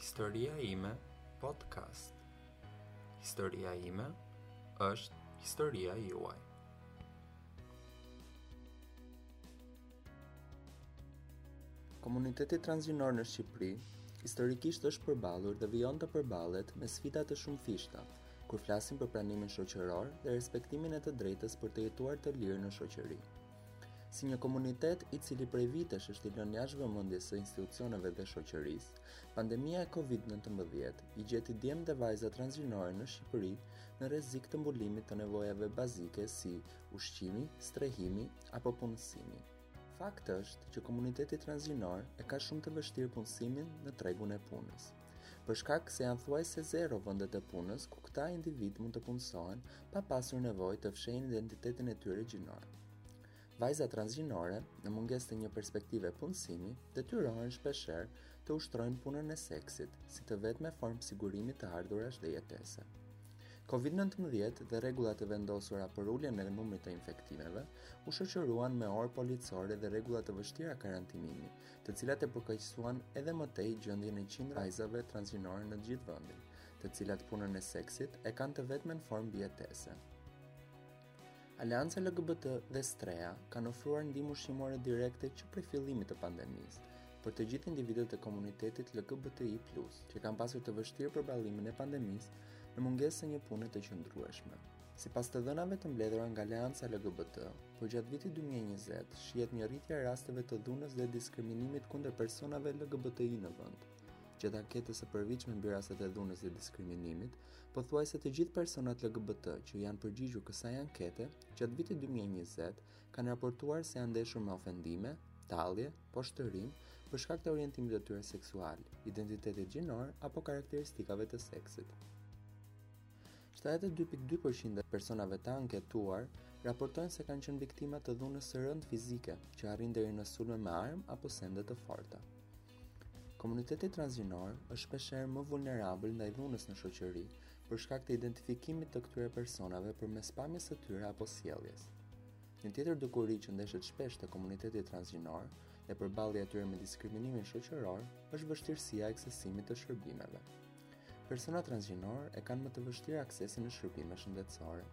Historia ime podcast. Historia ime është historia juaj. Komuniteti transgjinor në Shqipëri historikisht është përballur dhe vijon të përballet me sfida të shumëfishta, kur flasim për pranimin shoqëror dhe respektimin e të drejtës për të jetuar të lirë në shoqëri. Si një komunitet i cili prej vitesh është i lënë jashtë vëmendjes së institucioneve dhe shoqërisë, pandemia e COVID-19 i gjeti djemtë dhe vajzat transgjinore në Shqipëri në rrezik të mbulimit të nevojave bazike si ushqimi, strehimi apo punësimi. Fakt është që komuniteti transgjinor e ka shumë të vështirë punësimin në tregun e punës. Për shkak se janë thuajse zero vendet e punës ku këta individë mund të punësohen pa pasur nevojë të fshehin identitetin e tyre gjinor. Vajzat transgjinore, në mungesë të një perspektive punësimi, detyrohen shpeshherë të ushtrojnë punën e seksit si të vetme formë sigurimi të ardhurash dhe jetese. COVID-19 dhe rregullat e vendosura për uljen e numrit të infektimeve u shoqëruan me orë policore dhe rregulla të vështira karantinimi, të cilat e përkeqësuan edhe më tej gjendjen e qindra vajzave transgjinore në gjithë vendin, të cilat punën e seksit e kanë të vetmen formë mbijetese. Aleanca LGBT dhe Streha kanë ofruar ndihmë ushqimore direkte që prej fillimit të pandemisë për të gjithë individët e komunitetit LGBTI+, që kanë pasur të vështirë përballimin e pandemisë në mungesë të një pune të qëndrueshme. Sipas të dhënave të mbledhura nga Aleanca LGBT, përgjatë vitit 2020 shihet një rritje e rasteve të dhunës dhe diskriminimit kundër personave LGBTI në vend. Gjatë anketës së përvitshme mbi rastet e dhunës dhe diskriminimit, pothuajse të gjithë personat LGBT që janë përgjigjur kësaj ankete gjatë vitit 2020 kanë raportuar se janë ndeshur me ofendime, tallje, poshtërim për shkak të orientimit të tyre seksual, identitetit gjinor apo karakteristikave të seksit. Shtatëdhjetë e dy pikë dy për qind e personave të anketuar raportojnë se kanë qenë viktima të dhunës së rëndë fizike, që arrin deri në sulme me armë apo sende të forta. Komuniteti transgjinor është shpeshherë më vulnerabël ndaj dhunës në shoqëri, për shkak të identifikimit të këtyre personave përmes pamjes së tyre apo sjelljes. Një tjetër dukuri që ndeshet shpesh te komuniteti transgjinor dhe përballja e tyre me diskriminimin shoqëror është vështirësia e aksesimit të shërbimeve. Personat transgjinorë e kanë më të vështirë aksesin në shërbime shëndetësore.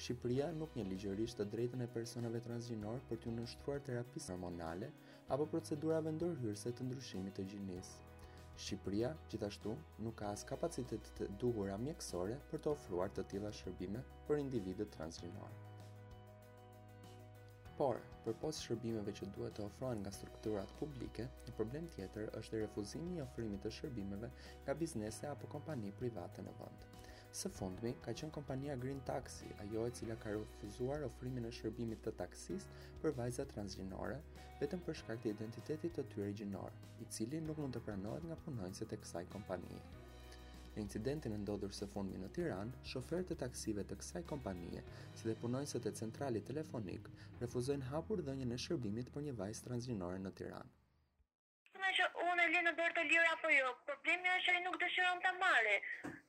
Shqipëria nuk njeh ligjërisht të drejtën e personave transgjinorë për t'iu nënshtruar terapisë hormonale apo procedurave ndërhyrëse të ndryshimit të gjinisë. Shqipëria, gjithashtu, nuk ka as kapacitetet e duhura mjekësore për të ofruar të tilla shërbime për individët transgjinorë. Por, përpos shërbimeve që duhet të ofrohen nga strukturat publike, një problem tjetër është dhe refuzimi i ofrimit të shërbimeve nga biznese apo kompani private në vend. Së fundmi, ka qenë kompania Green Taxi, ajo e cila ka refuzuar ofrimin e shërbimit të taksisë për vajza transgjinore, vetëm për shkak të identitetit të tyre gjinor, i cili nuk mund të pranohet nga punonjësit e kësaj kompanie. Në incidentin e ndodhur së fundmi në Tiranë, shoferët e taksive të kësaj kompanie, si dhe punonjësit e centralit telefonik, refuzojnë hapur dhënien e shërbimit për një vajzë transgjinore në Tiranë. Çuna që unë e le në dorë të lirë apo jo, problemi është që ai nuk dëshiron ta marrë.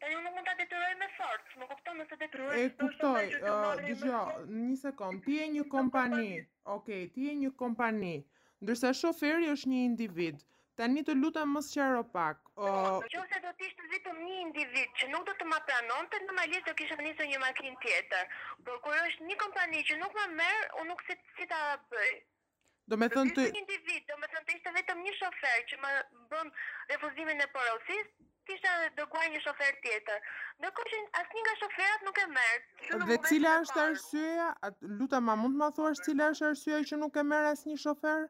Tani unë nuk mund ta detyroj me forcë, më kupton, nëse detyrohet E çdo shofer kuptoj, që të ë, marrë një dëgjo, mësues. një sekondë, ti je një kompani, ok, ti je një kompani, ndërsa shoferi është një individ. Tani të lutem më sqaro pak. Po, në qoftë se do të ishte vetëm një individ që nuk do të ma pranonte, normalisht do kisha nisur një makinë tjetër. Por kur është një kompani që nuk ma merr, unë nuk se si ta bëj. Do të ishte një individ, domethënë të ishte vetëm një shofer që më bën refuzimin e porosisë, kisha dërguar një shofer tjetër. Ndërkohë që asnjë nga shoferat nuk e merr. Dhe cila është arsyeja? Lutem, a mund të ma thuash cila është arsyeja që nuk e merr asnjë shofer?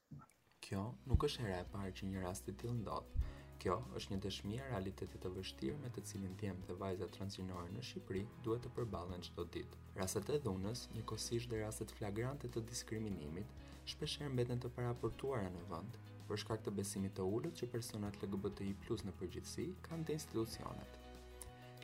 Kjo nuk është hera e parë që një rast i tillë ndodh. Kjo është një dëshmi e realitetit të vështirë me të cilin djem dhe vajza transgjinore në Shqipëri duhet të përballen çdo ditë. Rastet e dhunës, njëkohësisht dhe rastet flagrante të diskriminimit, shpeshherë mbeten të paraportuara në vend, për shkak të besimit të ulët që personat LGBTI+ në përgjithësi kanë te institucionet.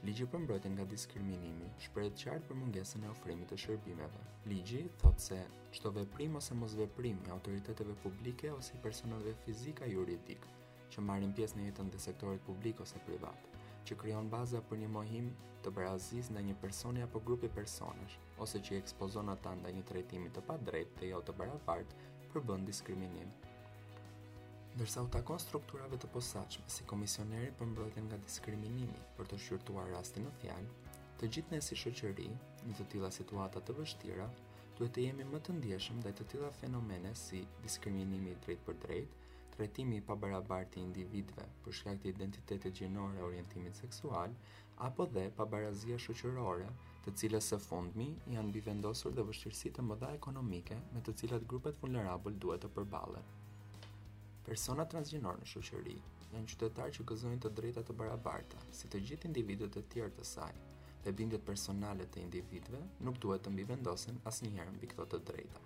Ligji për mbrojtjen nga diskriminimi shprehet qartë për mungesën e ofrimit të shërbimeve. Ligji thotë se Çdo veprim ose mosveprim i autoriteteve publike ose i personave fizikë a juridikë që marrin pjesë në jetën e sektorit publik ose privat, që krijon baza për një mohim të barazisë ndaj një personi apo grupi personash, ose që i ekspozon ata ndaj një trajtimi të padrejtë dhe jo të barabartë, përbën diskriminim. Ndërsa u takon strukturave të posaçme si komisioneri për mbrojtjen nga diskriminimi për të shqyrtuar rastin në fjalë, të gjithë ne si shoqëri, në të tilla situata të vështira, duhet të jemi më të ndjeshëm ndaj të tilla fenomene si diskriminimi i drejtpërdrejtë, trajtimi i pabarabartë i individëve për shkak të identitetit gjinor e orientimit seksual, apo dhe pabarazia shoqërore, të cilës së fundmi janë mbivendosur dhe vështirësitë e mëdha ekonomike me të cilat grupet vulnerabël duhet të përballen. Personat transgjinorë në shoqëri janë qytetarë që gëzojnë të drejta të barabarta, si të gjithë individët e tjerë të saj, dhe bindjet personale të individëve nuk duhet të mbivendosen asnjëherë mbi këto të drejta.